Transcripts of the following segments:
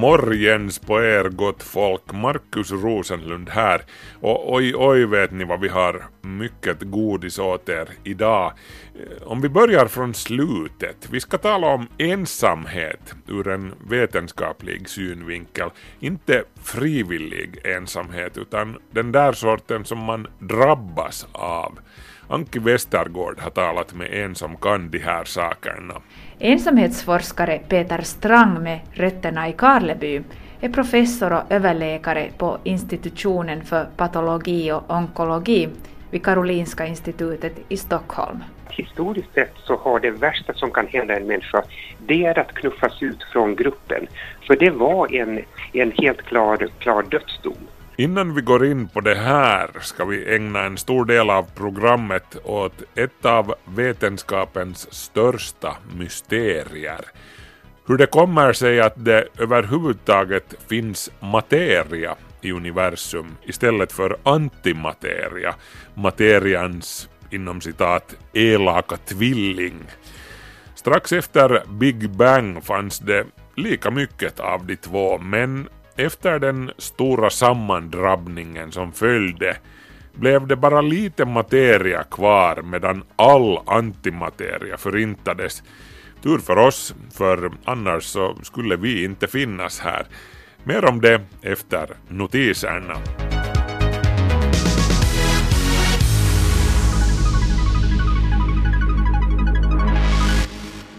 Morgens på er gott folk, Markus Rosenlund här. Och oj oj vet ni vad vi har mycket godis åt er idag. Eh, om vi börjar från slutet, vi ska tala om ensamhet ur en vetenskaplig synvinkel. Inte frivillig ensamhet utan den där sorten som man drabbas av. Anki Westergård har talat med en som kan de här sakerna. Ensamhetsforskare Peter Strang med rötterna i Karleby är professor och överläkare på institutionen för patologi och onkologi vid Karolinska institutet i Stockholm. Historiskt sett så har det värsta som kan hända en människa, det är att knuffas ut från gruppen. För det var en, en helt klar, klar dödsdom. Innan vi går in på det här ska vi ägna en stor del av programmet åt ett av vetenskapens största mysterier. Hur det kommer sig att det överhuvudtaget finns materia i universum istället för antimateria, materians inom citat elaka tvilling. Strax efter Big Bang fanns det lika mycket av de två men efter den stora sammandrabbningen som följde blev det bara lite materia kvar medan all antimateria förintades. Tur för oss, för annars så skulle vi inte finnas här. Mer om det efter notiserna.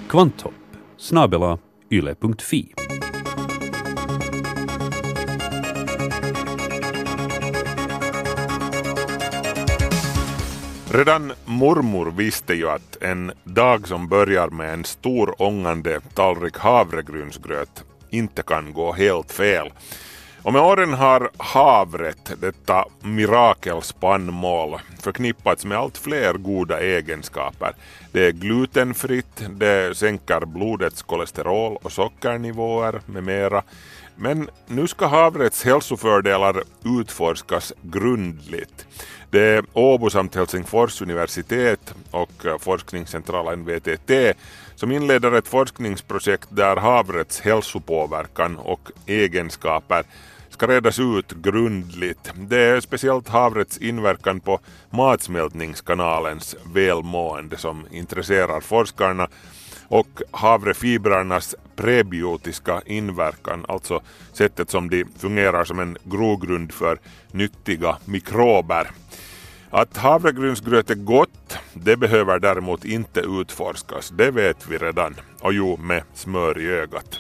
Kvanthopp, snabela yle.fi. Redan mormor visste ju att en dag som börjar med en stor ångande tallrik havregrynsgröt inte kan gå helt fel. Och med åren har havret, detta mirakelspannmål, förknippats med allt fler goda egenskaper. Det är glutenfritt, det sänker blodets kolesterol och sockernivåer med mera. Men nu ska havrets hälsofördelar utforskas grundligt. Det är Åbo samt Helsingfors universitet och eh, forskningscentralen VTT som inleder ett forskningsprojekt där havrets hälsopåverkan och egenskaper ska redas ut grundligt. Det är speciellt havrets inverkan på matsmältningskanalens välmående som intresserar forskarna och havrefibrernas prebiotiska inverkan, alltså sättet som de fungerar som en grogrund för nyttiga mikrober. Att havregrynsgröt är gott, det behöver däremot inte utforskas, det vet vi redan. Och jo, med smör i ögat.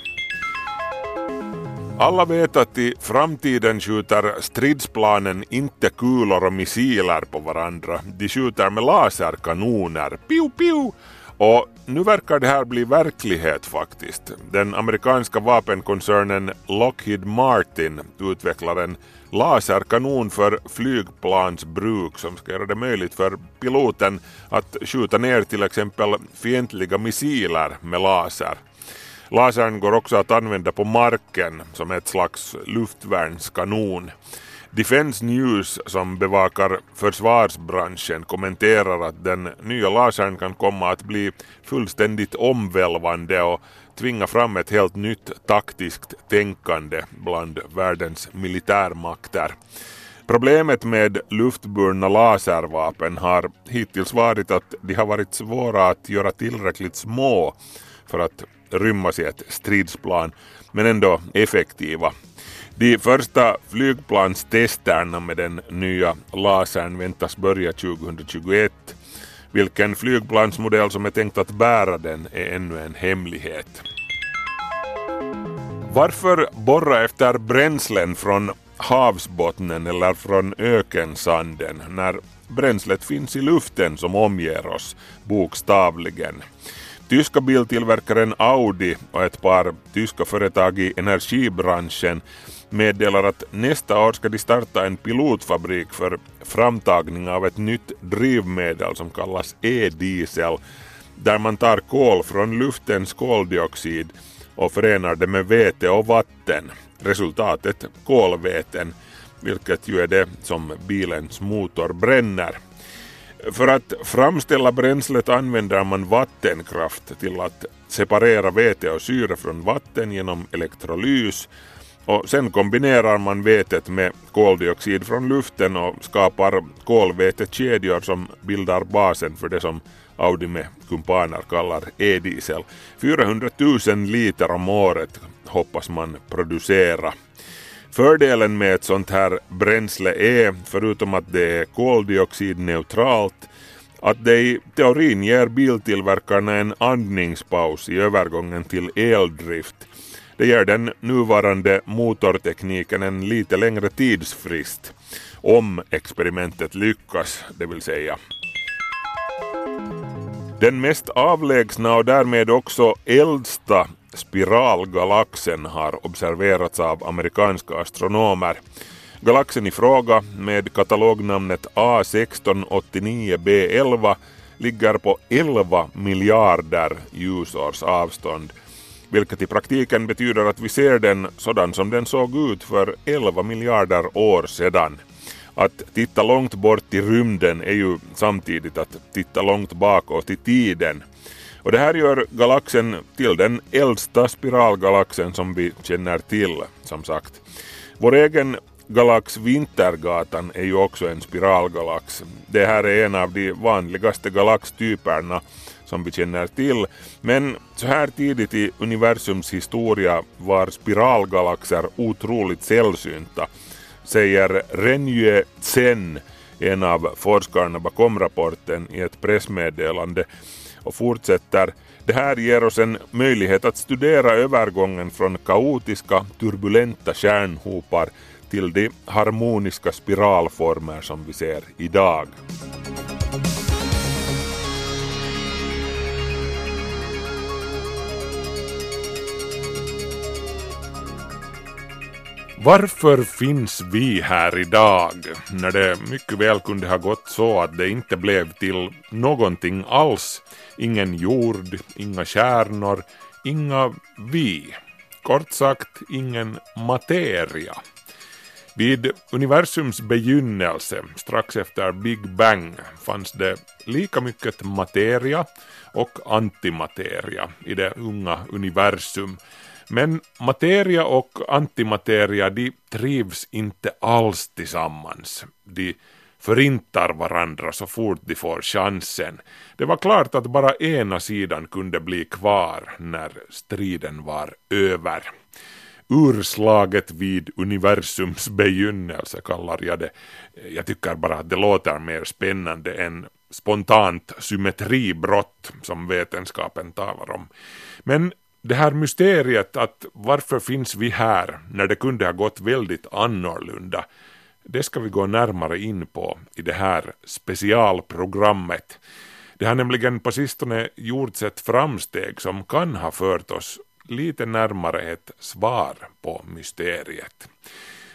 Alla vet att i framtiden skjuter stridsplanen inte kulor och missiler på varandra. De skjuter med laserkanoner. Piu, piu! Och nu verkar det här bli verklighet faktiskt. Den amerikanska vapenkoncernen Lockheed Martin utvecklar en laserkanon för flygplansbruk som ska göra det möjligt för piloten att skjuta ner till exempel fientliga missiler med laser. Lasern går också att använda på marken som ett slags luftvärnskanon. Defense News som bevakar försvarsbranschen kommenterar att den nya lasern kan komma att bli fullständigt omvälvande och tvinga fram ett helt nytt taktiskt tänkande bland världens militärmakter. Problemet med luftburna laservapen har hittills varit att de har varit svåra att göra tillräckligt små för att rymmas i ett stridsplan, men ändå effektiva. De första flygplanstesterna med den nya lasern väntas börja 2021. Vilken flygplansmodell som är tänkt att bära den är ännu en hemlighet. Varför borra efter bränslen från havsbottnen eller från ökensanden när bränslet finns i luften som omger oss bokstavligen? Tyska biltillverkaren Audi och ett par tyska företag i energibranschen meddelar att nästa år ska de starta en pilotfabrik för framtagning av ett nytt drivmedel som kallas e-diesel där man tar kol från luftens koldioxid och förenar det med vete och vatten. Resultatet kolväten, vilket ju är det som bilens motor bränner. För att framställa bränslet använder man vattenkraft till att separera vete och syre från vatten genom elektrolys och sen kombinerar man vetet med koldioxid från luften och skapar kolvätekedjor som bildar basen för det som Audi med kumpaner kallar e-diesel. 400 000 liter om året hoppas man producera. Fördelen med ett sånt här bränsle är, förutom att det är koldioxidneutralt, att det i teorin ger biltillverkarna en andningspaus i övergången till eldrift. Det ger den nuvarande motortekniken en lite längre tidsfrist, om experimentet lyckas, det vill säga. Den mest avlägsna och därmed också äldsta spiralgalaxen har observerats av amerikanska astronomer. Galaxen i fråga med katalognamnet A1689b11 ligger på 11 miljarder ljusårs avstånd vilket i praktiken betyder att vi ser den sådan som den såg ut för 11 miljarder år sedan. Att titta långt bort i rymden är ju samtidigt att titta långt bakåt i tiden. Och det här gör galaxen till den äldsta spiralgalaxen som vi känner till, som sagt. Vår egen galax Vintergatan är ju också en spiralgalax. Det här är en av de vanligaste galaxtyperna som vi känner till. Men så här tidigt i universums historia var spiralgalaxer otroligt sällsynta, säger Renjue Tsen, en av forskarna bakom rapporten i ett pressmeddelande och fortsätter det här ger oss en möjlighet att studera övergången från kaotiska, turbulenta kärnhopar till de harmoniska spiralformer som vi ser idag. Varför finns vi här idag när det mycket väl kunde ha gått så att det inte blev till någonting alls? Ingen jord, inga kärnor, inga vi. Kort sagt ingen materia. Vid universums begynnelse, strax efter Big Bang, fanns det lika mycket materia och antimateria i det unga universum men materia och antimateria de trivs inte alls tillsammans. De förintar varandra så fort de får chansen. Det var klart att bara ena sidan kunde bli kvar när striden var över. Urslaget vid universums begynnelse kallar jag det. Jag tycker bara att det låter mer spännande än spontant symmetribrott som vetenskapen talar om. Men det här mysteriet att varför finns vi här när det kunde ha gått väldigt annorlunda, det ska vi gå närmare in på i det här specialprogrammet. Det har nämligen på sistone gjorts ett framsteg som kan ha fört oss lite närmare ett svar på mysteriet.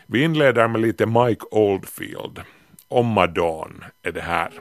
Vi inleder med lite Mike Oldfield. Omadon är det här.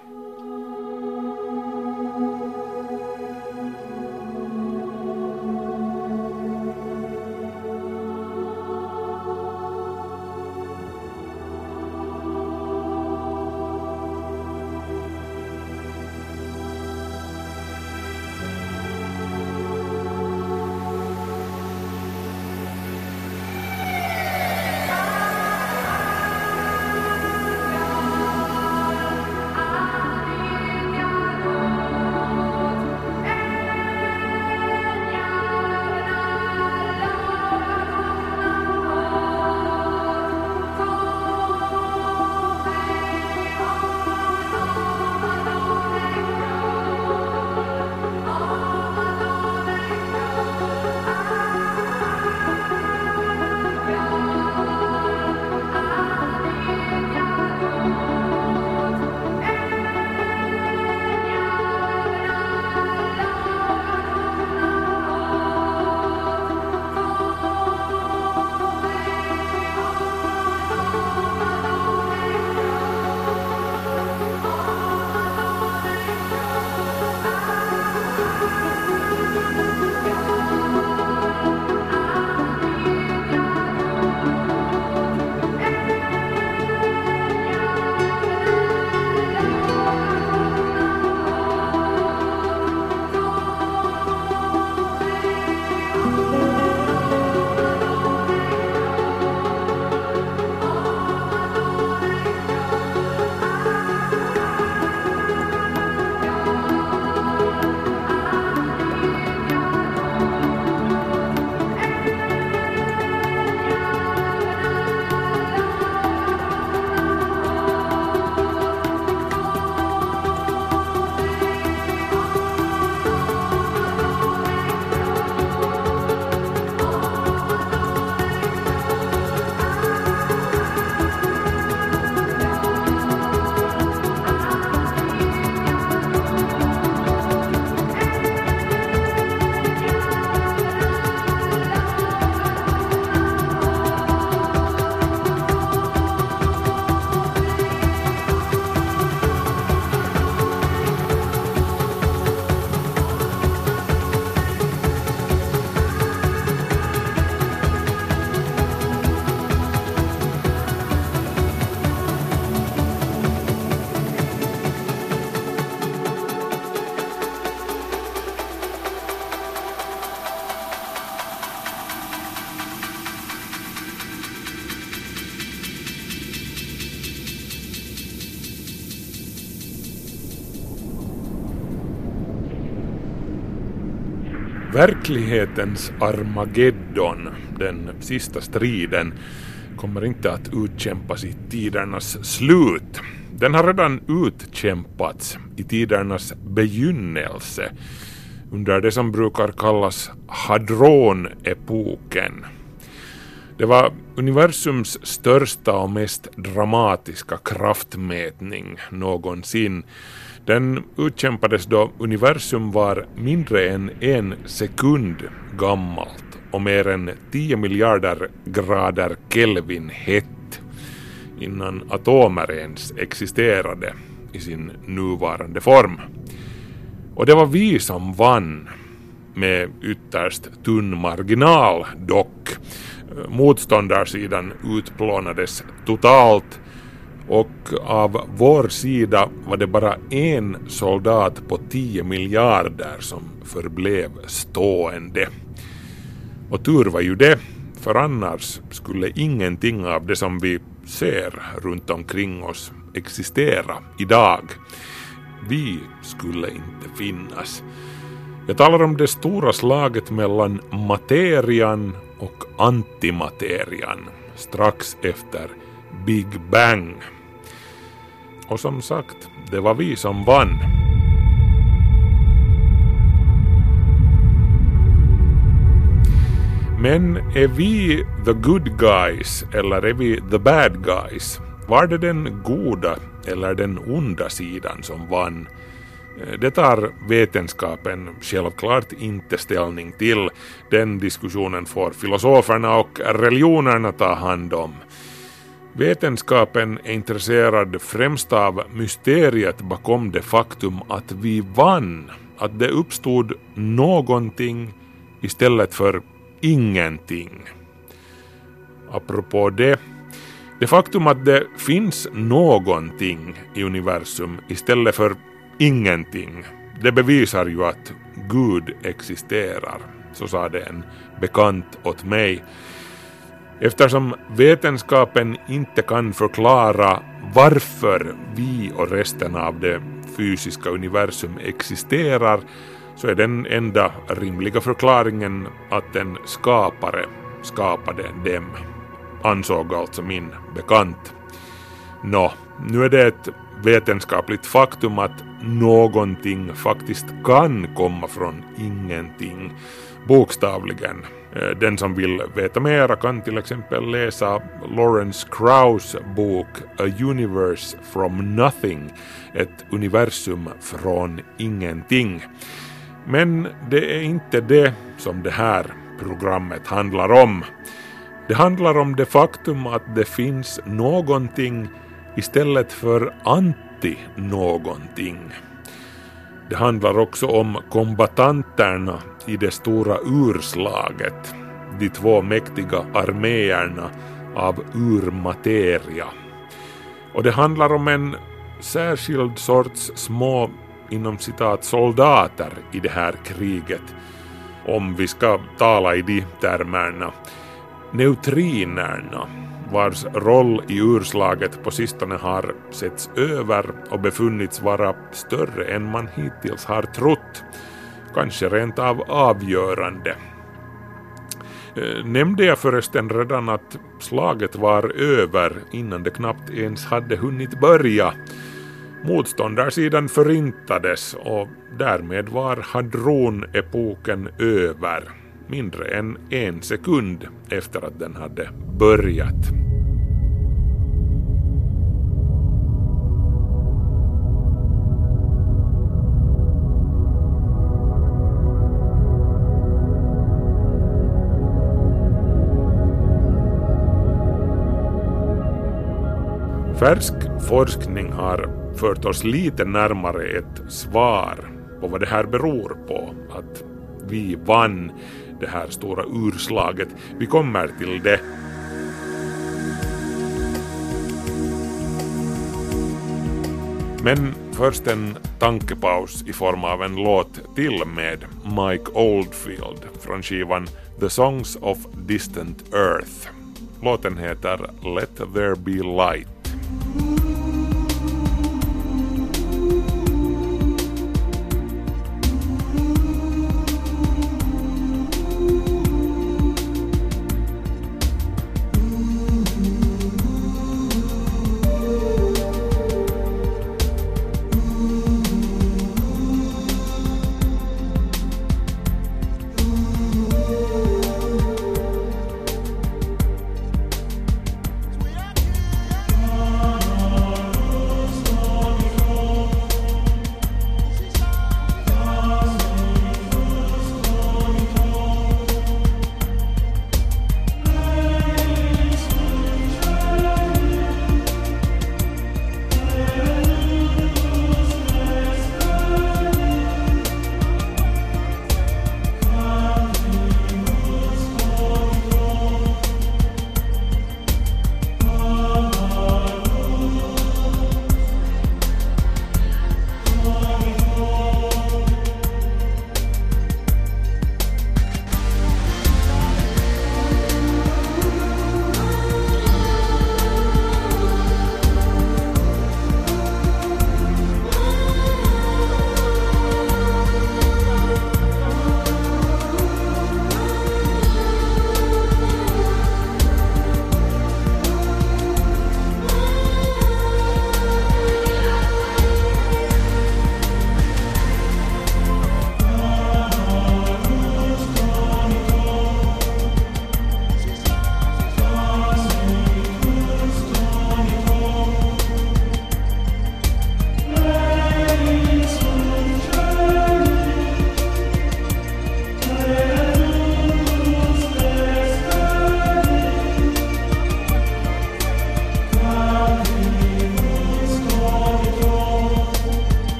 Verklighetens Armageddon, den sista striden, kommer inte att utkämpas i tidernas slut. Den har redan utkämpats i tidernas begynnelse under det som brukar kallas hadronepoken. Det var universums största och mest dramatiska kraftmätning någonsin. Den utkämpades då universum var mindre än en sekund gammalt och mer än 10 miljarder grader Kelvin hett innan atomer ens existerade i sin nuvarande form. Och det var vi som vann med ytterst tunn marginal dock. Motståndarsidan utplånades totalt och av vår sida var det bara en soldat på 10 miljarder som förblev stående. Och tur var ju det, för annars skulle ingenting av det som vi ser runt omkring oss existera idag. Vi skulle inte finnas. Jag talar om det stora slaget mellan materian och antimaterian strax efter Big Bang. Och som sagt, det var vi som vann. Men är vi the good guys eller är vi the bad guys? Var det den goda eller den onda sidan som vann? Eh, det tar vetenskapen självklart inte ställning till. Den diskussionen får filosoferna och religionerna ta hand om. Vetenskapen är intresserad främst av mysteriet bakom det faktum att vi vann, att det uppstod någonting istället för ingenting. Apropå det, det faktum att det finns någonting i universum istället för ingenting, det bevisar ju att Gud existerar, så sa det en bekant åt mig. Eftersom vetenskapen inte kan förklara varför vi och resten av det fysiska universum existerar så är den enda rimliga förklaringen att en skapare skapade dem, ansåg alltså min bekant. Nå, nu är det ett vetenskapligt faktum att någonting faktiskt kan komma från ingenting, bokstavligen. Eh, den som vill veta mera kan till exempel läsa Lawrence Krauss bok A Universe from Nothing, ett universum från ingenting. Men det är inte det som det här programmet handlar om. Det handlar om det faktum att det finns någonting istället för anti-någonting. Det handlar också om kombatanterna i det stora urslaget, de två mäktiga arméerna av urmateria. Och det handlar om en särskild sorts små inom citat soldater i det här kriget, om vi ska tala i de termerna. Neutrinerna, vars roll i urslaget på sistone har setts över och befunnits vara större än man hittills har trott, kanske rent av avgörande. Eh, nämnde jag förresten redan att slaget var över innan det knappt ens hade hunnit börja? Motståndarsidan förintades och därmed var hadronepoken över mindre än en sekund efter att den hade börjat. Färsk forskning har fört oss lite närmare ett svar på vad det här beror på, att vi vann det här stora urslaget. Vi kommer till det. Men först en tankepaus i form av en låt till med Mike Oldfield från skivan The Songs of Distant Earth. Låten heter Let There Be Light.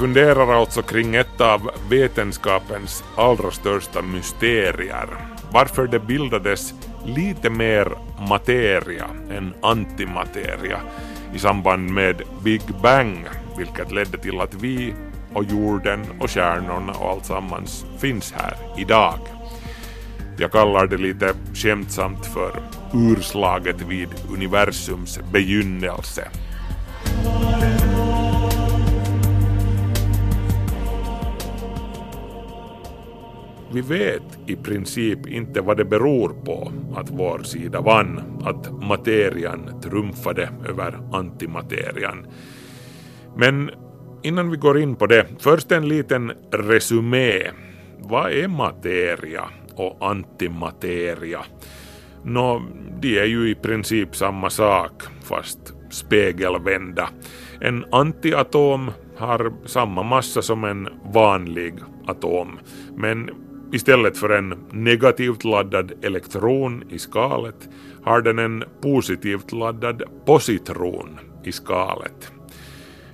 Funderar alltså kring ett av vetenskapens allra största mysterier. Varför det bildades lite mer materia än antimateria i samband med Big Bang, vilket ledde till att vi och jorden och stjärnorna och alltsammans finns här idag. Jag kallar det lite skämtsamt för urslaget vid universums begynnelse. Vi vet i princip inte vad det beror på att vår sida vann, att materian trumfade över antimaterian. Men innan vi går in på det, först en liten resumé. Vad är materia och antimateria? Nå, de är ju i princip samma sak, fast spegelvända. En antiatom har samma massa som en vanlig atom, men Istället för en negativt laddad elektron i skalet har den en positivt laddad positron i skalet.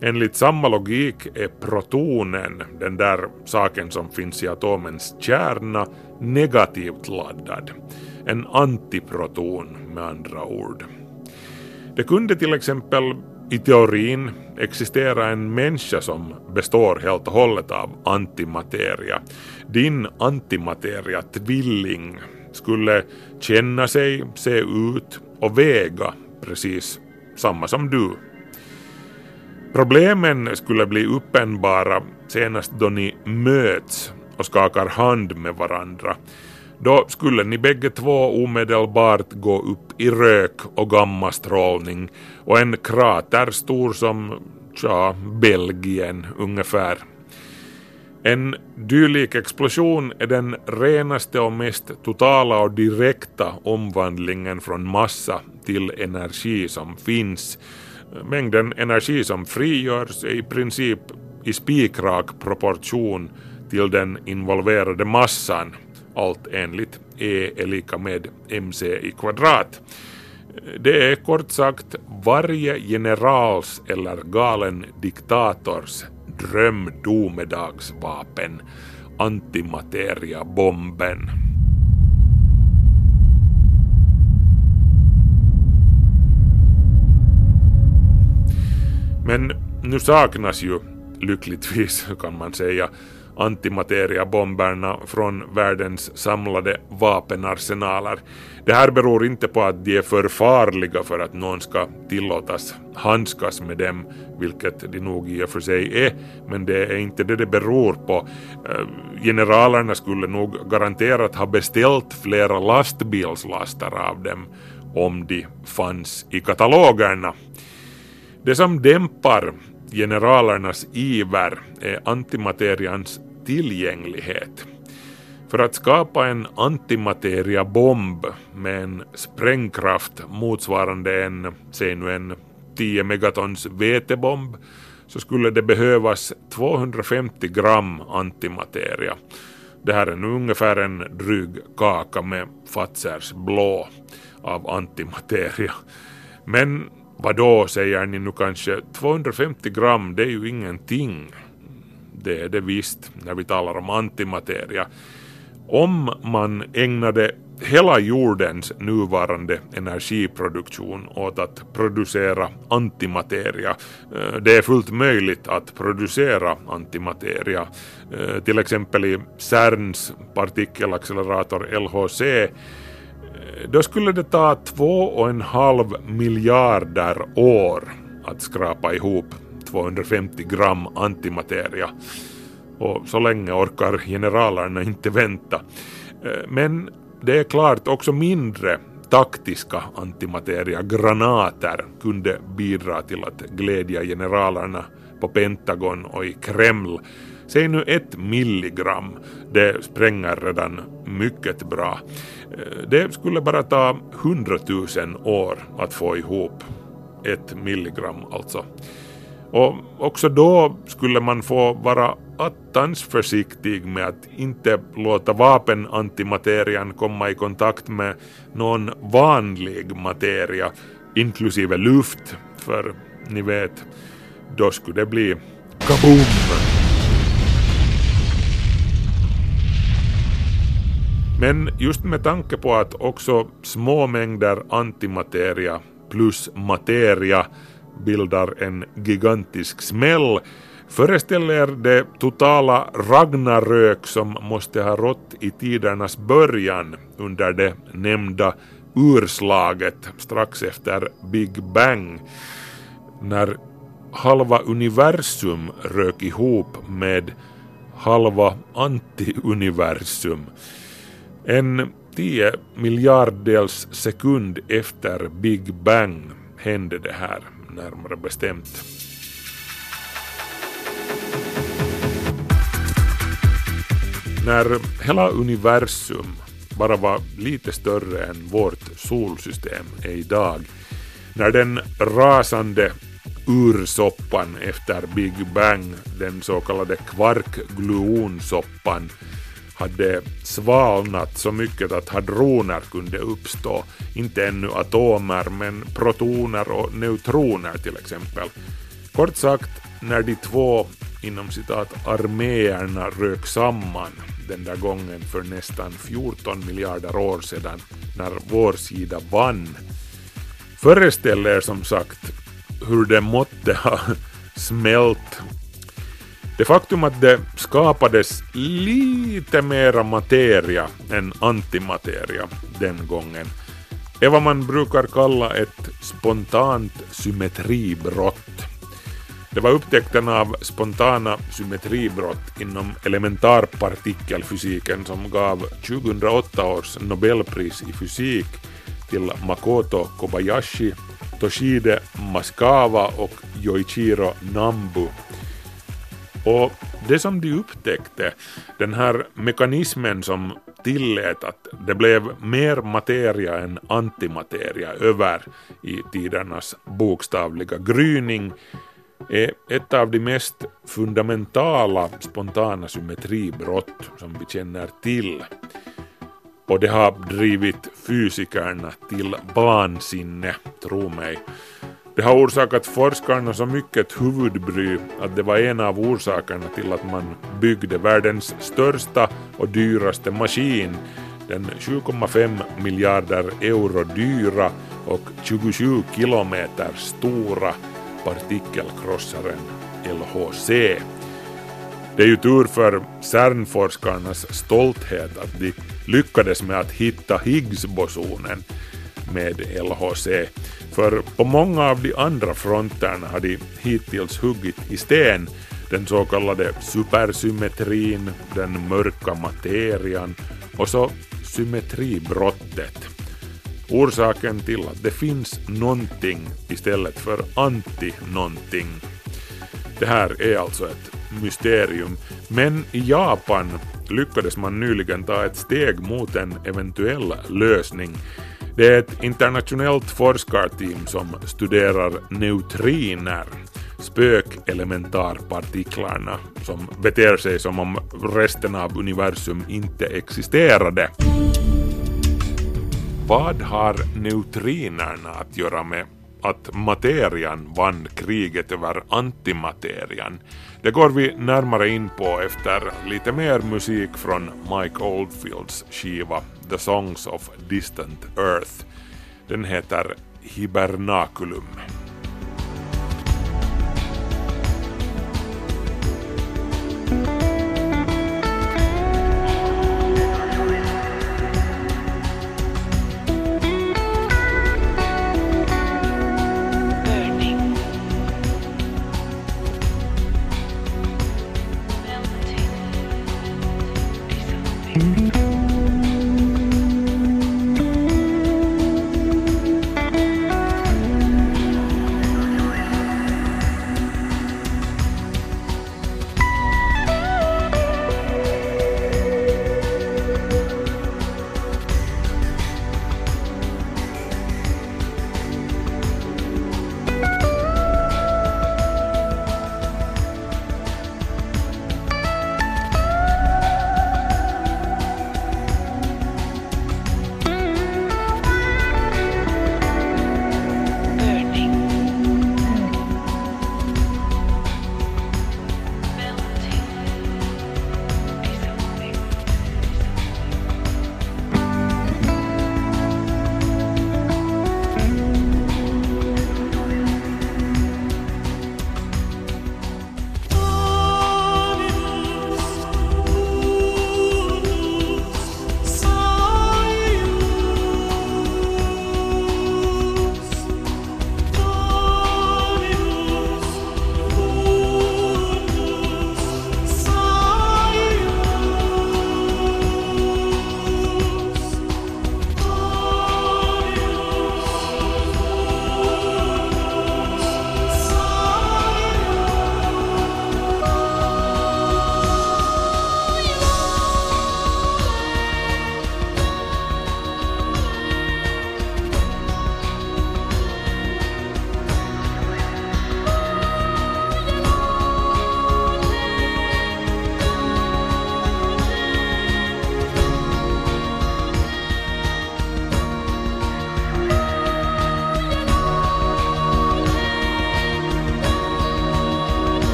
Enligt samma logik är protonen, den där saken som finns i atomens kärna, negativt laddad. En antiproton med andra ord. Det kunde till exempel i teorin existerar en människa som består helt och hållet av antimateria. Din antimateria-tvilling skulle känna sig, se ut och väga precis samma som du. Problemen skulle bli uppenbara senast då ni möts och skakar hand med varandra. Då skulle ni bägge två omedelbart gå upp i rök och gammastrålning och en krater stor som, tja, Belgien ungefär. En dylik explosion är den renaste och mest totala och direkta omvandlingen från massa till energi som finns. Mängden energi som frigörs är i princip i spikrak proportion till den involverade massan allt enligt E är lika med mc i kvadrat. Det är kort sagt varje generals eller galen diktators drömdomedagsvapen, antimateriabomben. Men nu saknas ju lyckligtvis kan man säga antimateriabomberna från världens samlade vapenarsenaler. Det här beror inte på att de är för farliga för att någon ska tillåtas handskas med dem, vilket de nog i och för sig är, men det är inte det det beror på. Eh, generalerna skulle nog garanterat ha beställt flera lastbilslaster av dem om de fanns i katalogerna. Det som dämpar generalernas iver är antimaterians tillgänglighet. För att skapa en antimateriabomb med en sprängkraft motsvarande en, säg nu en 10 megatons vetebomb så skulle det behövas 250 gram antimateria. Det här är nu ungefär en dryg kaka med Fazers blå av antimateria. Men Vadå säger ni nu kanske, 250 gram det är ju ingenting. Det är det visst när vi talar om antimateria. Om man ägnade hela jordens nuvarande energiproduktion åt att producera antimateria. Eh, det är fullt möjligt att producera antimateria. Eh, till exempel i CERNs partikelaccelerator LHC då skulle det ta två och en halv miljarder år att skrapa ihop 250 gram antimateria. Och så länge orkar generalerna inte vänta. Eh, men det är klart också mindre taktiska antimateria, granater, kunde bidra till att glädja generalerna på Pentagon och i Kreml. Säg nu ett milligram, det spränger redan mycket bra. Eh, det skulle bara ta hundratusen år att få ihop ett milligram alltså. Och också då skulle man få vara attans försiktig med att inte låta vapenantimaterian komma i kontakt med någon vanlig materia, inklusive luft, för ni vet, då skulle det bli Kaboom! Men just med tanke på att också små mängder antimateria plus materia bildar en gigantisk smäll föreställer det totala Ragnarök som måste ha rått i tidernas början under det nämnda urslaget strax efter Big Bang när halva universum rök ihop med halva antiuniversum. En tio miljarddels sekund efter Big Bang hände det här, närmare bestämt. När hela universum bara var lite större än vårt solsystem är idag, när den rasande ursoppan efter Big Bang, den så kallade kvarkgluonsoppan, hade svalnat så mycket att hadroner kunde uppstå. Inte ännu atomer, men protoner och neutroner till exempel. Kort sagt, när de två inom citat arméerna rök samman den där gången för nästan 14 miljarder år sedan när vår sida vann. Föreställ er som sagt hur det måtte ha smält. Det faktum att det skapades lite mera materia än antimateria den gången är vad man brukar kalla ett spontant symmetribrott. Det var upptäckten av spontana symmetribrott inom elementarpartikelfysiken som gav 2008 års Nobelpris i fysik till Makoto Kobayashi, Toshide Maskawa och Yoichiro Nambu. Och det som de upptäckte, den här mekanismen som tillät att det blev mer materia än antimateria över i tidernas bokstavliga gryning, är ett av de mest fundamentala spontana symmetribrott som vi känner till. Och det har drivit fysikerna till vansinne, tro mig. Det har orsakat forskarna så mycket huvudbry att det var en av orsakerna till att man byggde världens största och dyraste maskin, den 7,5 miljarder euro dyra och 27 kilometer stora partikelkrossaren LHC. Det är ju tur för CERN-forskarnas stolthet att de lyckades med att hitta Higgsbosonen med LHC, för på många av de andra fronterna har de hittills huggit i sten den så kallade supersymmetrin, den mörka materian och så symmetribrottet. Orsaken till att det finns någonting istället för anti-någonting. Det här är alltså ett mysterium, men i Japan lyckades man nyligen ta ett steg mot en eventuell lösning. Det är ett internationellt forskarteam som studerar neutriner, spökelementarpartiklarna som beter sig som om resten av universum inte existerade. Vad har neutrinerna att göra med att materian vann kriget över antimaterian? Det går vi närmare in på efter lite mer musik från Mike Oldfields skiva The Songs of Distant Earth. Den heter Hibernaculum.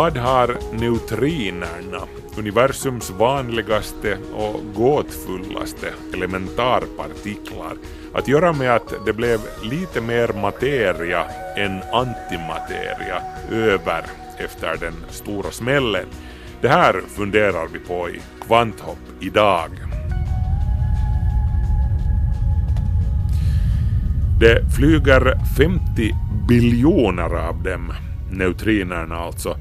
Vad har neutrinerna, universums vanligaste och gåtfullaste elementarpartiklar, att göra med att det blev lite mer materia än antimateria över efter den stora smällen? Det här funderar vi på i Kvanthopp idag. Det flyger 50 biljoner av dem, neutrinerna alltså,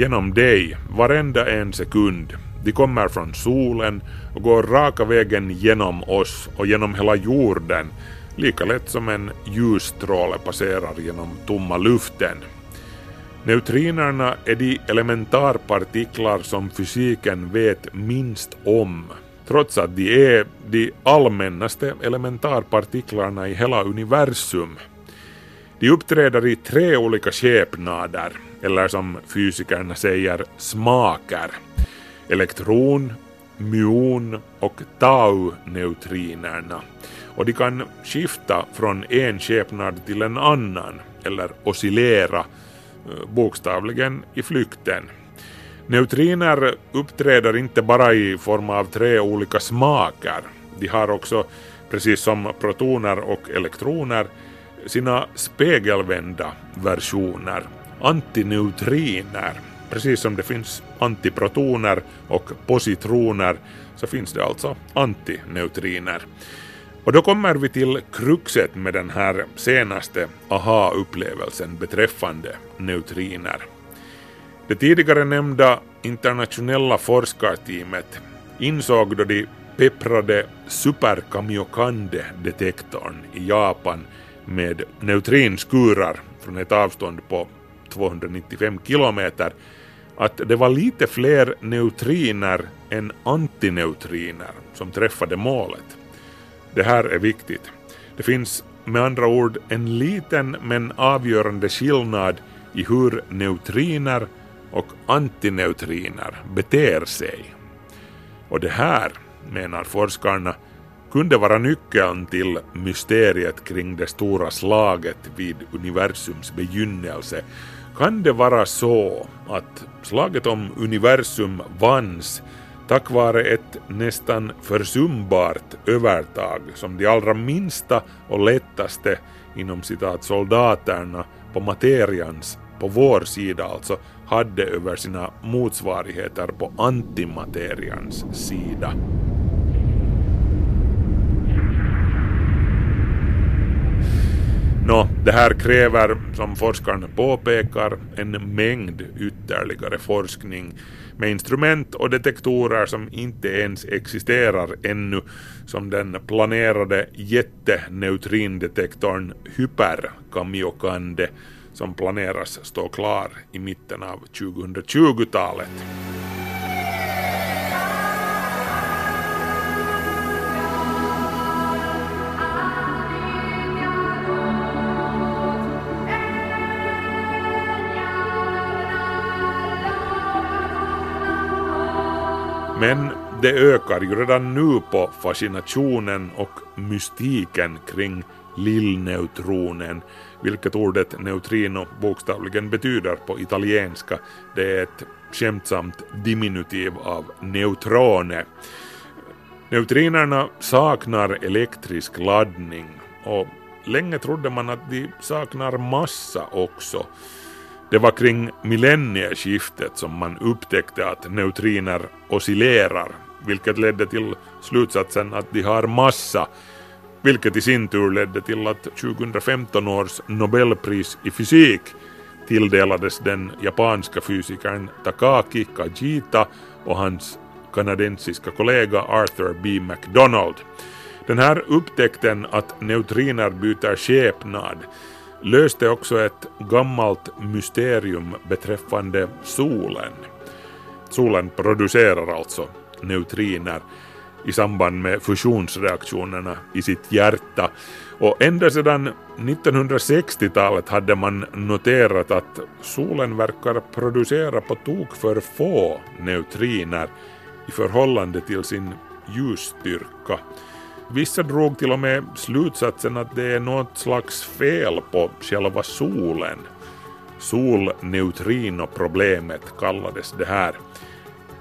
genom dig varenda en sekund. De kommer från solen och går raka vägen genom oss och genom hela jorden, lika lätt som en ljusstråle passerar genom tomma luften. Neutrinerna är de elementarpartiklar som fysiken vet minst om, trots att de är de allmännaste elementarpartiklarna i hela universum. De uppträder i tre olika skepnader, eller som fysikerna säger smaker. Elektron, myon och tau-neutrinerna. Och de kan skifta från en skepnad till en annan, eller oscillera eh, bokstavligen i flykten. Neutriner uppträder inte bara i form av tre olika smaker. De har också, precis som protoner och elektroner, sina spegelvända versioner, antineutriner. Precis som det finns antiprotoner och positroner så finns det alltså antineutriner. Och då kommer vi till kruxet med den här senaste aha-upplevelsen beträffande neutriner. Det tidigare nämnda internationella forskarteamet insåg då de pepprade superkamiokande-detektorn i Japan med neutrinskurar från ett avstånd på 295 kilometer att det var lite fler neutriner än antineutriner som träffade målet. Det här är viktigt. Det finns med andra ord en liten men avgörande skillnad i hur neutriner och antineutriner beter sig. Och det här, menar forskarna, kunde vara nyckeln till mysteriet kring det stora slaget vid universums begynnelse. Kan det vara så att slaget om universum vanns tack vare ett nästan försumbart övertag som de allra minsta och lättaste inom citat soldaterna på materians, på vår sida alltså, hade över sina motsvarigheter på antimaterians sida. Nå, det här kräver, som forskaren påpekar, en mängd ytterligare forskning med instrument och detektorer som inte ens existerar ännu, som den planerade jätteneutrindetektorn Hyper-Kamiokande som planeras stå klar i mitten av 2020-talet. Men det ökar ju redan nu på fascinationen och mystiken kring lillneutronen, vilket ordet neutrino bokstavligen betyder på italienska. Det är ett skämtsamt diminutiv av neutrone. Neutrinerna saknar elektrisk laddning och länge trodde man att de saknar massa också. Det var kring millennieskiftet som man upptäckte att neutriner oscillerar, vilket ledde till slutsatsen att de har massa, vilket i sin tur ledde till att 2015 års Nobelpris i fysik tilldelades den japanska fysikern Takaki Kajita och hans kanadensiska kollega Arthur B. MacDonald. Den här upptäckten att neutriner byter skepnad löste också ett gammalt mysterium beträffande solen. Solen producerar alltså neutriner i samband med fusionsreaktionerna i sitt hjärta och ända sedan 1960-talet hade man noterat att solen verkar producera på tok för få neutriner i förhållande till sin ljusstyrka. Vissa drog till och med slutsatsen att det är något slags fel på själva solen. solneutrinoproblemet kallades det här.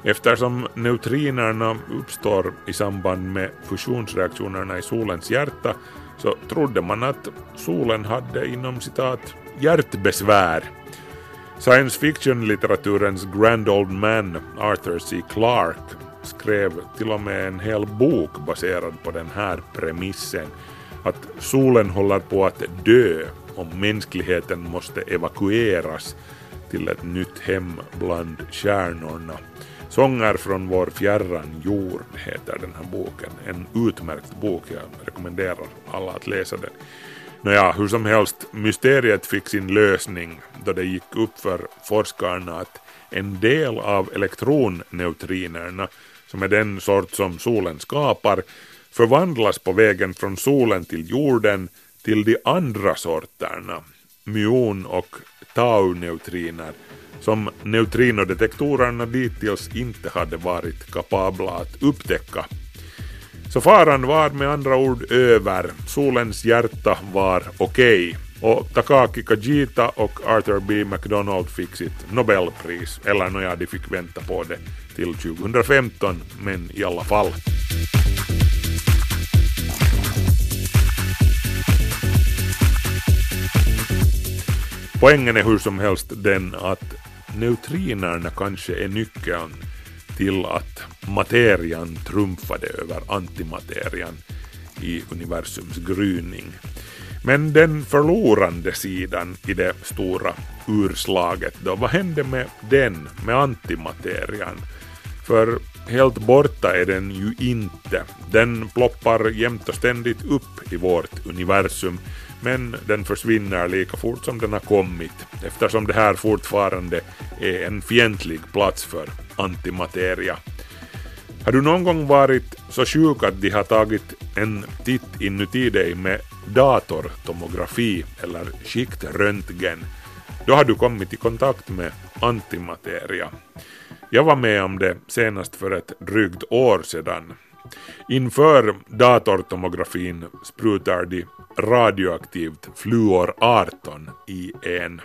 Eftersom neutrinerna uppstår i samband med fusionsreaktionerna i solens hjärta så trodde man att solen hade inom citat hjärtbesvär. Science fiction-litteraturens grand old man Arthur C. Clarke skrev till och med en hel bok baserad på den här premissen att solen håller på att dö om mänskligheten måste evakueras till ett nytt hem bland stjärnorna. Sånger från vår fjärran jord heter den här boken. En utmärkt bok, jag rekommenderar alla att läsa den. Nåja, hur som helst, mysteriet fick sin lösning då det gick upp för forskarna att en del av elektronneutrinerna som är den sort som solen skapar, förvandlas på vägen från solen till jorden till de andra sorterna, myon och tau-neutriner, som neutrinodetektorerna dittills inte hade varit kapabla att upptäcka. Så faran var med andra ord över, solens hjärta var okej. Okay. Och Takaki Kajita och Arthur B. McDonald fick sitt Nobelpris, eller nåja, de fick vänta på det till 2015, men i alla fall. Poängen är hur som helst den att neutrinerna kanske är nyckeln till att materian trumfade över antimaterian i universums gryning. Men den förlorande sidan i det stora urslaget då, vad hände med den, med antimaterian? För helt borta är den ju inte. Den ploppar jämt och ständigt upp i vårt universum men den försvinner lika fort som den har kommit eftersom det här fortfarande är en fientlig plats för antimateria. Har du någon gång varit så sjuk att de har tagit en titt inuti dig med datortomografi eller skiktröntgen, då har du kommit i kontakt med antimateria. Jag var med om det senast för ett drygt år sedan. Inför datortomografin sprutar de radioaktivt fluor 18 i en.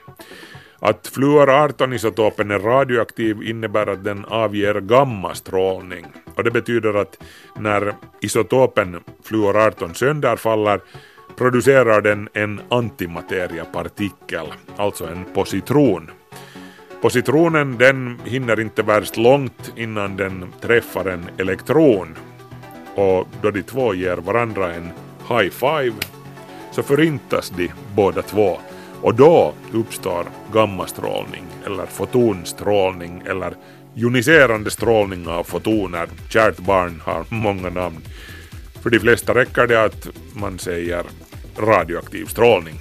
Att fluor 18-isotopen är radioaktiv innebär att den avger gammastrålning. Och det betyder att när isotopen fluor 18 sönderfaller producerar den en antimateriapartikel, alltså en positron. Positronen den hinner inte värst långt innan den träffar en elektron. Och då de två ger varandra en high five så förintas de båda två och då uppstår gammastrålning eller fotonstrålning eller joniserande strålning av fotoner. Kärt barn har många namn. För de flesta räcker det att man säger radioaktiv strålning.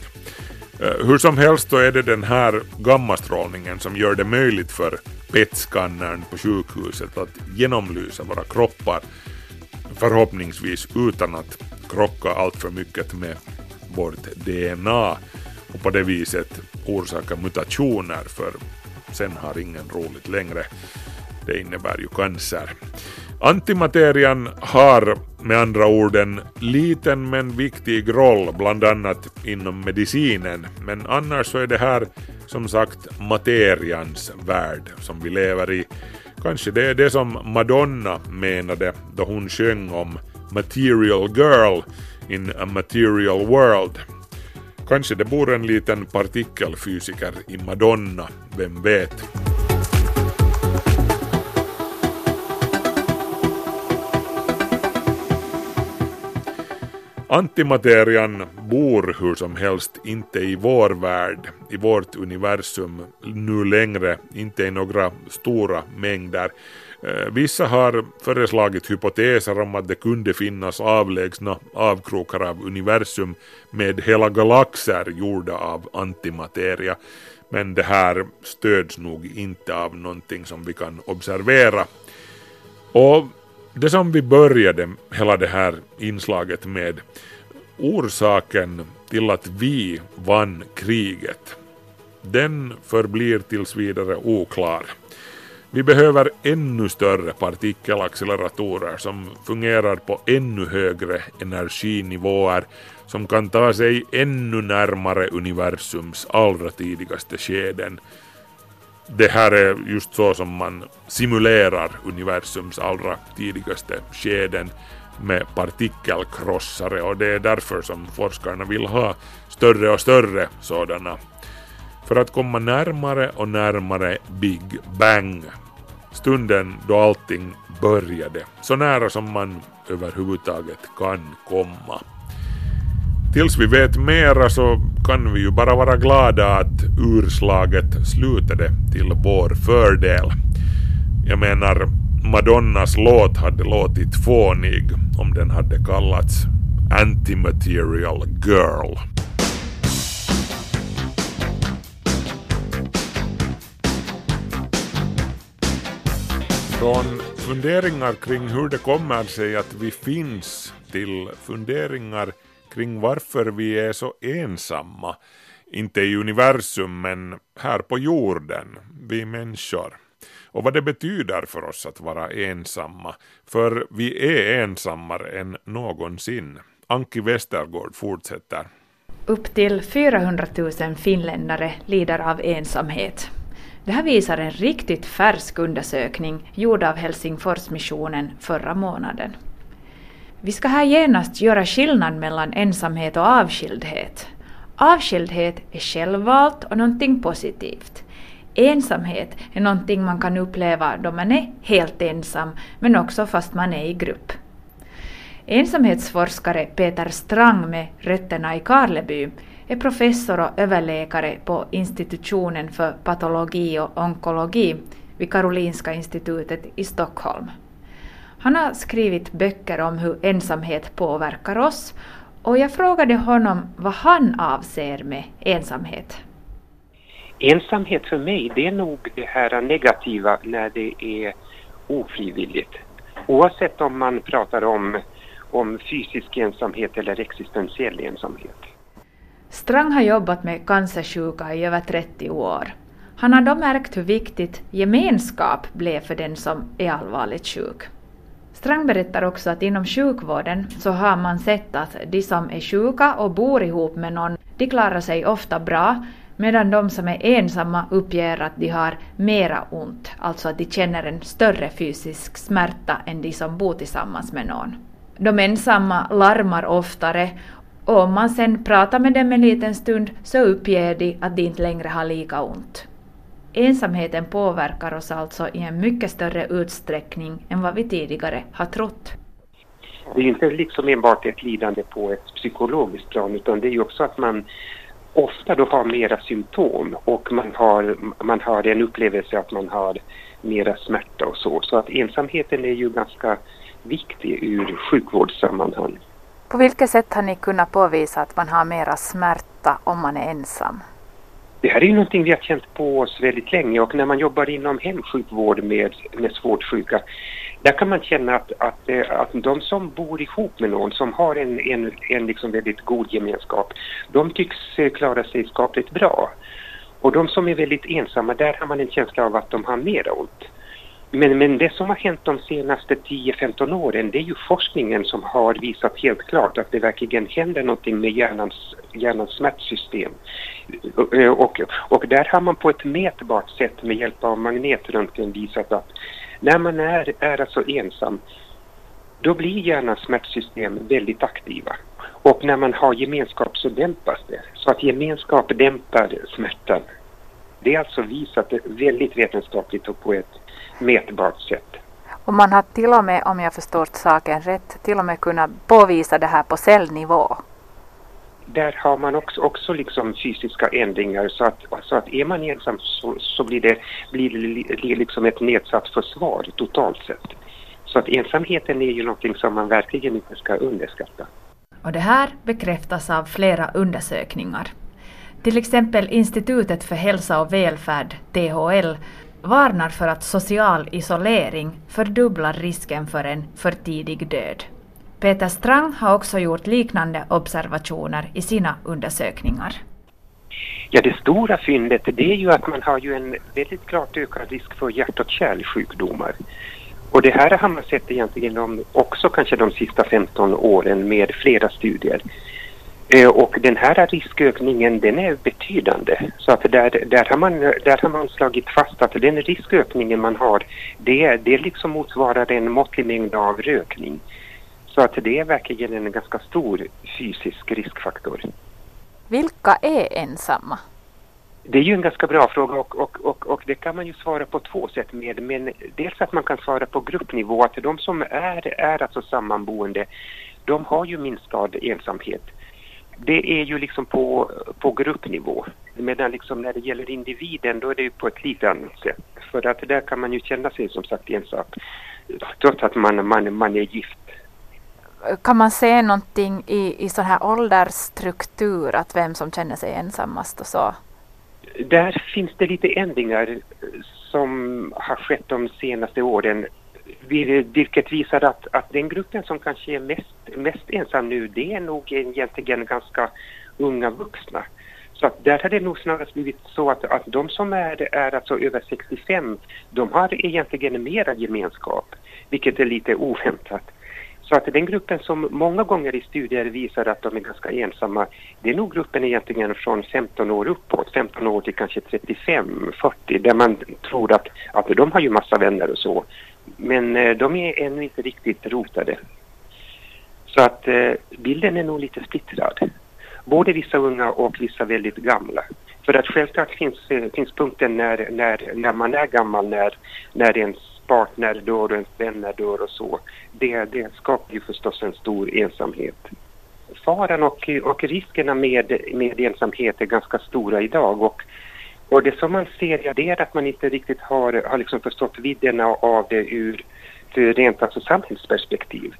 Eh, hur som helst så är det den här gammastrålningen som gör det möjligt för PET-skannern på sjukhuset att genomlysa våra kroppar förhoppningsvis utan att krocka allt för mycket med vårt DNA och på det viset orsaka mutationer för sen har ingen roligt längre. Det innebär ju cancer. Antimaterian har med andra ord en liten men viktig roll bland annat inom medicinen men annars så är det här som sagt materians värld som vi lever i. Kanske det är det som Madonna menade då hon sjöng om Material Girl in a Material World. Kanske det bor en liten partikelfysiker i Madonna, vem vet? Antimaterian bor hur som helst inte i vår värld, i vårt universum nu längre, inte i några stora mängder. Eh, vissa har föreslagit hypoteser om att det kunde finnas avlägsna avkrokar av universum med hela galaxer gjorda av antimateria. Men det här stöds nog inte av någonting som vi kan observera. Och det som vi började hela det här inslaget med, orsaken till att vi vann kriget, den förblir tills vidare oklar. Vi behöver ännu större partikelacceleratorer som fungerar på ännu högre energinivåer som kan ta sig ännu närmare universums allra tidigaste skeden. Det här är just så som man simulerar universums allra tidigaste skeden med partikelkrossare och det är därför som forskarna vill ha större och större sådana för att komma närmare och närmare Big Bang. Stunden då allting började, så nära som man överhuvudtaget kan komma. Tills vi vet mera så kan vi ju bara vara glada att urslaget slutade till vår fördel. Jag menar, Madonnas låt hade låtit fånig om den hade kallats Antimaterial Girl. Från funderingar kring hur det kommer sig att vi finns till funderingar kring varför vi är så ensamma. Inte i universum men här på jorden, vi människor. Och vad det betyder för oss att vara ensamma. För vi är ensammare än någonsin. Anki Westergård fortsätter. Upp till 400 000 finländare lider av ensamhet. Det här visar en riktigt färsk undersökning gjord av Helsingforsmissionen förra månaden. Vi ska här genast göra skillnad mellan ensamhet och avskildhet. Avskildhet är självvalt och någonting positivt. Ensamhet är någonting man kan uppleva då man är helt ensam, men också fast man är i grupp. Ensamhetsforskare Peter Strang med rötterna i Karleby är professor och överläkare på institutionen för patologi och onkologi vid Karolinska institutet i Stockholm. Han har skrivit böcker om hur ensamhet påverkar oss och jag frågade honom vad han avser med ensamhet. Ensamhet för mig, det är nog det här negativa när det är ofrivilligt. Oavsett om man pratar om, om fysisk ensamhet eller existentiell ensamhet. Strang har jobbat med cancersjuka i över 30 år. Han har då märkt hur viktigt gemenskap blev för den som är allvarligt sjuk. Strang berättar också att inom sjukvården så har man sett att de som är sjuka och bor ihop med någon, de klarar sig ofta bra, medan de som är ensamma uppger att de har mera ont, alltså att de känner en större fysisk smärta än de som bor tillsammans med någon. De ensamma larmar oftare och om man sen pratar med dem en liten stund så uppger de att de inte längre har lika ont. Ensamheten påverkar oss alltså i en mycket större utsträckning än vad vi tidigare har trott. Det är inte liksom enbart ett lidande på ett psykologiskt plan utan det är ju också att man ofta då har mera symptom och man har, man har en upplevelse att man har mera smärta och så. Så att ensamheten är ju ganska viktig ur sjukvårdssammanhang. På vilket sätt har ni kunnat påvisa att man har mera smärta om man är ensam? Det här är ju någonting vi har känt på oss väldigt länge och när man jobbar inom hemsjukvård med, med svårt sjuka där kan man känna att, att, eh, att de som bor ihop med någon som har en, en, en liksom väldigt god gemenskap de tycks eh, klara sig skapligt bra. Och de som är väldigt ensamma där har man en känsla av att de har mer ont. Men, men det som har hänt de senaste 10-15 åren det är ju forskningen som har visat helt klart att det verkligen händer någonting med hjärnans, hjärnans smärtsystem. Och, och där har man på ett mätbart sätt med hjälp av magnetröntgen visat att när man är, är alltså ensam då blir hjärnans smärtsystem väldigt aktiva. Och när man har gemenskap så dämpas det. Så att gemenskap dämpar smärtan. Det är alltså visat väldigt vetenskapligt och på ett mätbart sätt. Och man har till och med, om jag förstått saken rätt, till och med kunnat påvisa det här på cellnivå. Där har man också, också liksom fysiska ändringar så att, så att är man ensam så, så blir, det, blir det liksom ett nedsatt försvar totalt sett. Så att ensamheten är ju någonting som man verkligen inte ska underskatta. Och det här bekräftas av flera undersökningar. Till exempel Institutet för hälsa och välfärd, THL, varnar för att social isolering fördubblar risken för en för tidig död. Peter Strang har också gjort liknande observationer i sina undersökningar. Ja, det stora fyndet det är ju att man har ju en väldigt klart ökad risk för hjärt och kärlsjukdomar. Och det här har man sett egentligen om, också kanske de sista 15 åren med flera studier. Eh, Och den här riskökningen den är betydande. Så att där, där, har man, där har man slagit fast att den riskökningen man har det, det liksom motsvarar en måttlig mängd av rökning. Så att det är verkligen en ganska stor fysisk riskfaktor. Vilka är ensamma? Det är ju en ganska bra fråga och, och, och, och det kan man ju svara på två sätt med. Men dels att man kan svara på gruppnivå, att de som är, är alltså sammanboende, de har ju minskad ensamhet. Det är ju liksom på, på gruppnivå. Medan liksom när det gäller individen då är det ju på ett lite annat sätt. För att där kan man ju känna sig som sagt ensam. Trots att man, man, man är gift. Kan man se någonting i, i sån här åldersstruktur, att vem som känner sig ensammast och så? Där finns det lite ändringar som har skett de senaste åren. Vilket visar att, att den gruppen som kanske är mest, mest ensam nu det är nog egentligen ganska unga vuxna. Så att där har det nog snarast blivit så att, att de som är, är alltså över 65 de har egentligen mera gemenskap, vilket är lite oväntat. Så att den gruppen som många gånger i studier visar att de är ganska ensamma, det är nog gruppen egentligen från 15 år uppåt, 15 år till kanske 35, 40, där man tror att, att de har ju massa vänner och så. Men eh, de är ännu inte riktigt rotade. Så att eh, bilden är nog lite splittrad. Både vissa unga och vissa väldigt gamla. För att självklart finns, eh, finns punkten när, när, när man är gammal, när, när ens partner dör och ens vänner dör och så. Det, det skapar ju förstås en stor ensamhet. Faran och, och riskerna med, med ensamhet är ganska stora idag och, och det som man ser ja, det är att man inte riktigt har, har liksom förstått vidden av det ur, ur rent alltså samhällsperspektiv.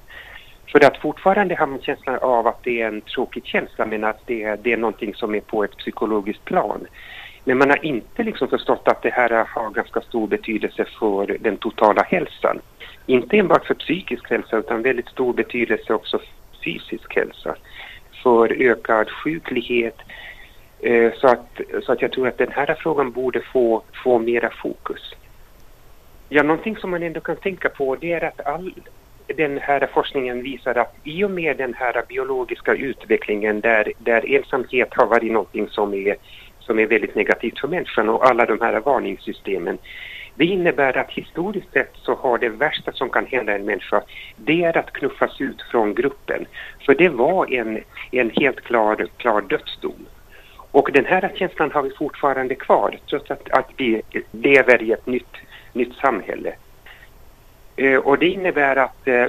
För att fortfarande har man känslan av att det är en tråkig känsla men att det, det är någonting som är på ett psykologiskt plan. Men man har inte liksom förstått att det här har ganska stor betydelse för den totala hälsan. Inte enbart för psykisk hälsa utan väldigt stor betydelse också för fysisk hälsa. För ökad sjuklighet. Eh, så att, så att jag tror att den här frågan borde få, få mera fokus. Ja, någonting som man ändå kan tänka på det är att all den här forskningen visar att i och med den här biologiska utvecklingen där, där ensamhet har varit någonting som är, som är väldigt negativt för människan och alla de här varningssystemen. Det innebär att historiskt sett så har det värsta som kan hända en människa det är att knuffas ut från gruppen. För det var en, en helt klar, klar dödsdom. Och den här känslan har vi fortfarande kvar trots att, att vi lever i ett nytt, nytt samhälle. Eh, och det innebär att eh,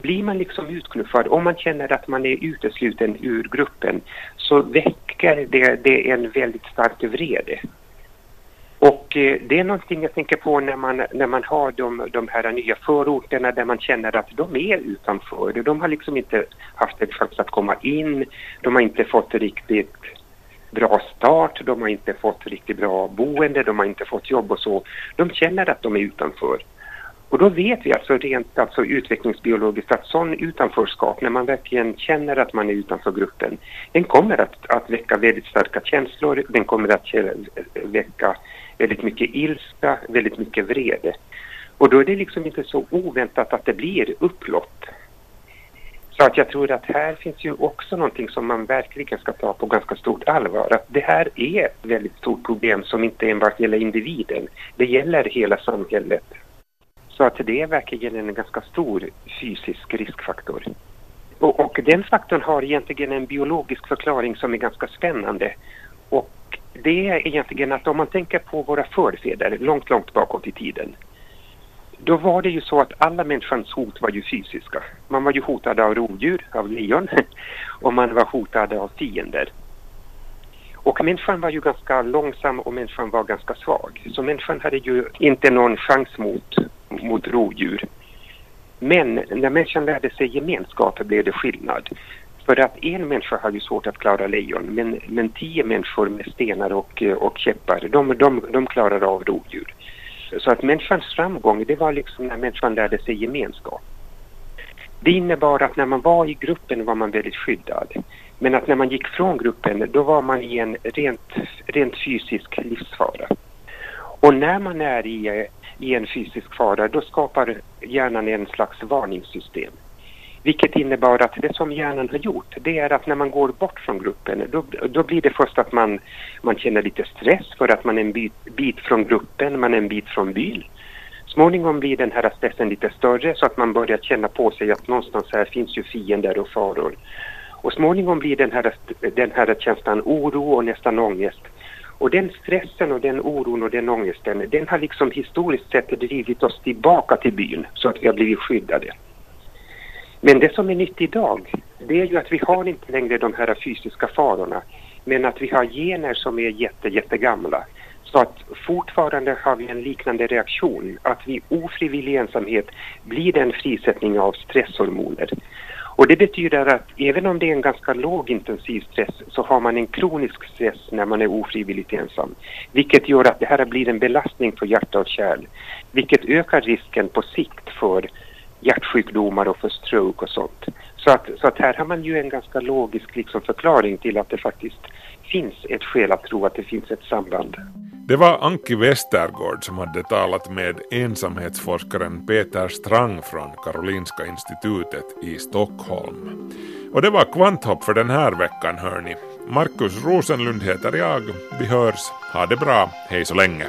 blir man liksom utknuffad, om man känner att man är utesluten ur gruppen så väcker det, det en väldigt stark vrede. Och eh, det är någonting jag tänker på när man, när man har de, de här nya förorterna där man känner att de är utanför. De har liksom inte haft en chans att komma in, de har inte fått riktigt bra start, de har inte fått riktigt bra boende, de har inte fått jobb och så. De känner att de är utanför. Och då vet vi alltså rent alltså utvecklingsbiologiskt att sån utanförskap, när man verkligen känner att man är utanför gruppen, den kommer att, att väcka väldigt starka känslor, den kommer att väcka väldigt mycket ilska, väldigt mycket vrede. Och då är det liksom inte så oväntat att det blir upplopp. Så att jag tror att här finns ju också någonting som man verkligen ska ta på ganska stort allvar. Att det här är ett väldigt stort problem som inte enbart gäller individen. Det gäller hela samhället. Så att det är verkligen en ganska stor fysisk riskfaktor. Och, och den faktorn har egentligen en biologisk förklaring som är ganska spännande. Och det är egentligen att om man tänker på våra förfäder långt, långt bakåt i tiden. Då var det ju så att alla människans hot var ju fysiska. Man var ju hotad av rovdjur, av lejon, och man var hotad av fiender. Och människan var ju ganska långsam och människan var ganska svag. Så människan hade ju inte någon chans mot, mot rovdjur. Men när människan lärde sig gemenskap blev det skillnad. För att en människa har ju svårt att klara lejon men, men tio människor med stenar och, och käppar, de, de, de klarar av rovdjur. Så att människans framgång, det var liksom när människan lärde sig gemenskap. Det innebar att när man var i gruppen var man väldigt skyddad. Men att när man gick från gruppen, då var man i en rent, rent fysisk livsfara. Och när man är i, eh, i en fysisk fara, då skapar hjärnan en slags varningssystem. Vilket innebar att det som hjärnan har gjort, det är att när man går bort från gruppen, då, då blir det först att man, man känner lite stress för att man är en bit, bit från gruppen, man är en bit från byn. Småningom blir den här stressen lite större så att man börjar känna på sig att någonstans här finns ju fiender och faror. Och småningom blir den här, den här känslan oro och nästan ångest. Och den stressen och den oron och den ångesten, den har liksom historiskt sett drivit oss tillbaka till byn så att vi har blivit skyddade. Men det som är nytt idag, det är ju att vi har inte längre de här fysiska farorna, men att vi har gener som är jätte, jättegamla. Så att fortfarande har vi en liknande reaktion, att vid ofrivillig ensamhet blir det en frisättning av stresshormoner. Och det betyder att även om det är en ganska låg intensiv stress så har man en kronisk stress när man är ofrivilligt ensam. Vilket gör att det här blir en belastning för hjärta och kärl. Vilket ökar risken på sikt för hjärtsjukdomar och för stroke och sånt. Så att, så att här har man ju en ganska logisk liksom förklaring till att det faktiskt finns ett skäl att tro att det finns ett samband. Det var Anki Westergård som hade talat med ensamhetsforskaren Peter Strang från Karolinska institutet i Stockholm. Och det var Kvanthopp för den här veckan hörni. Markus Rosenlund heter jag. Vi hörs. Ha det bra. Hej så länge.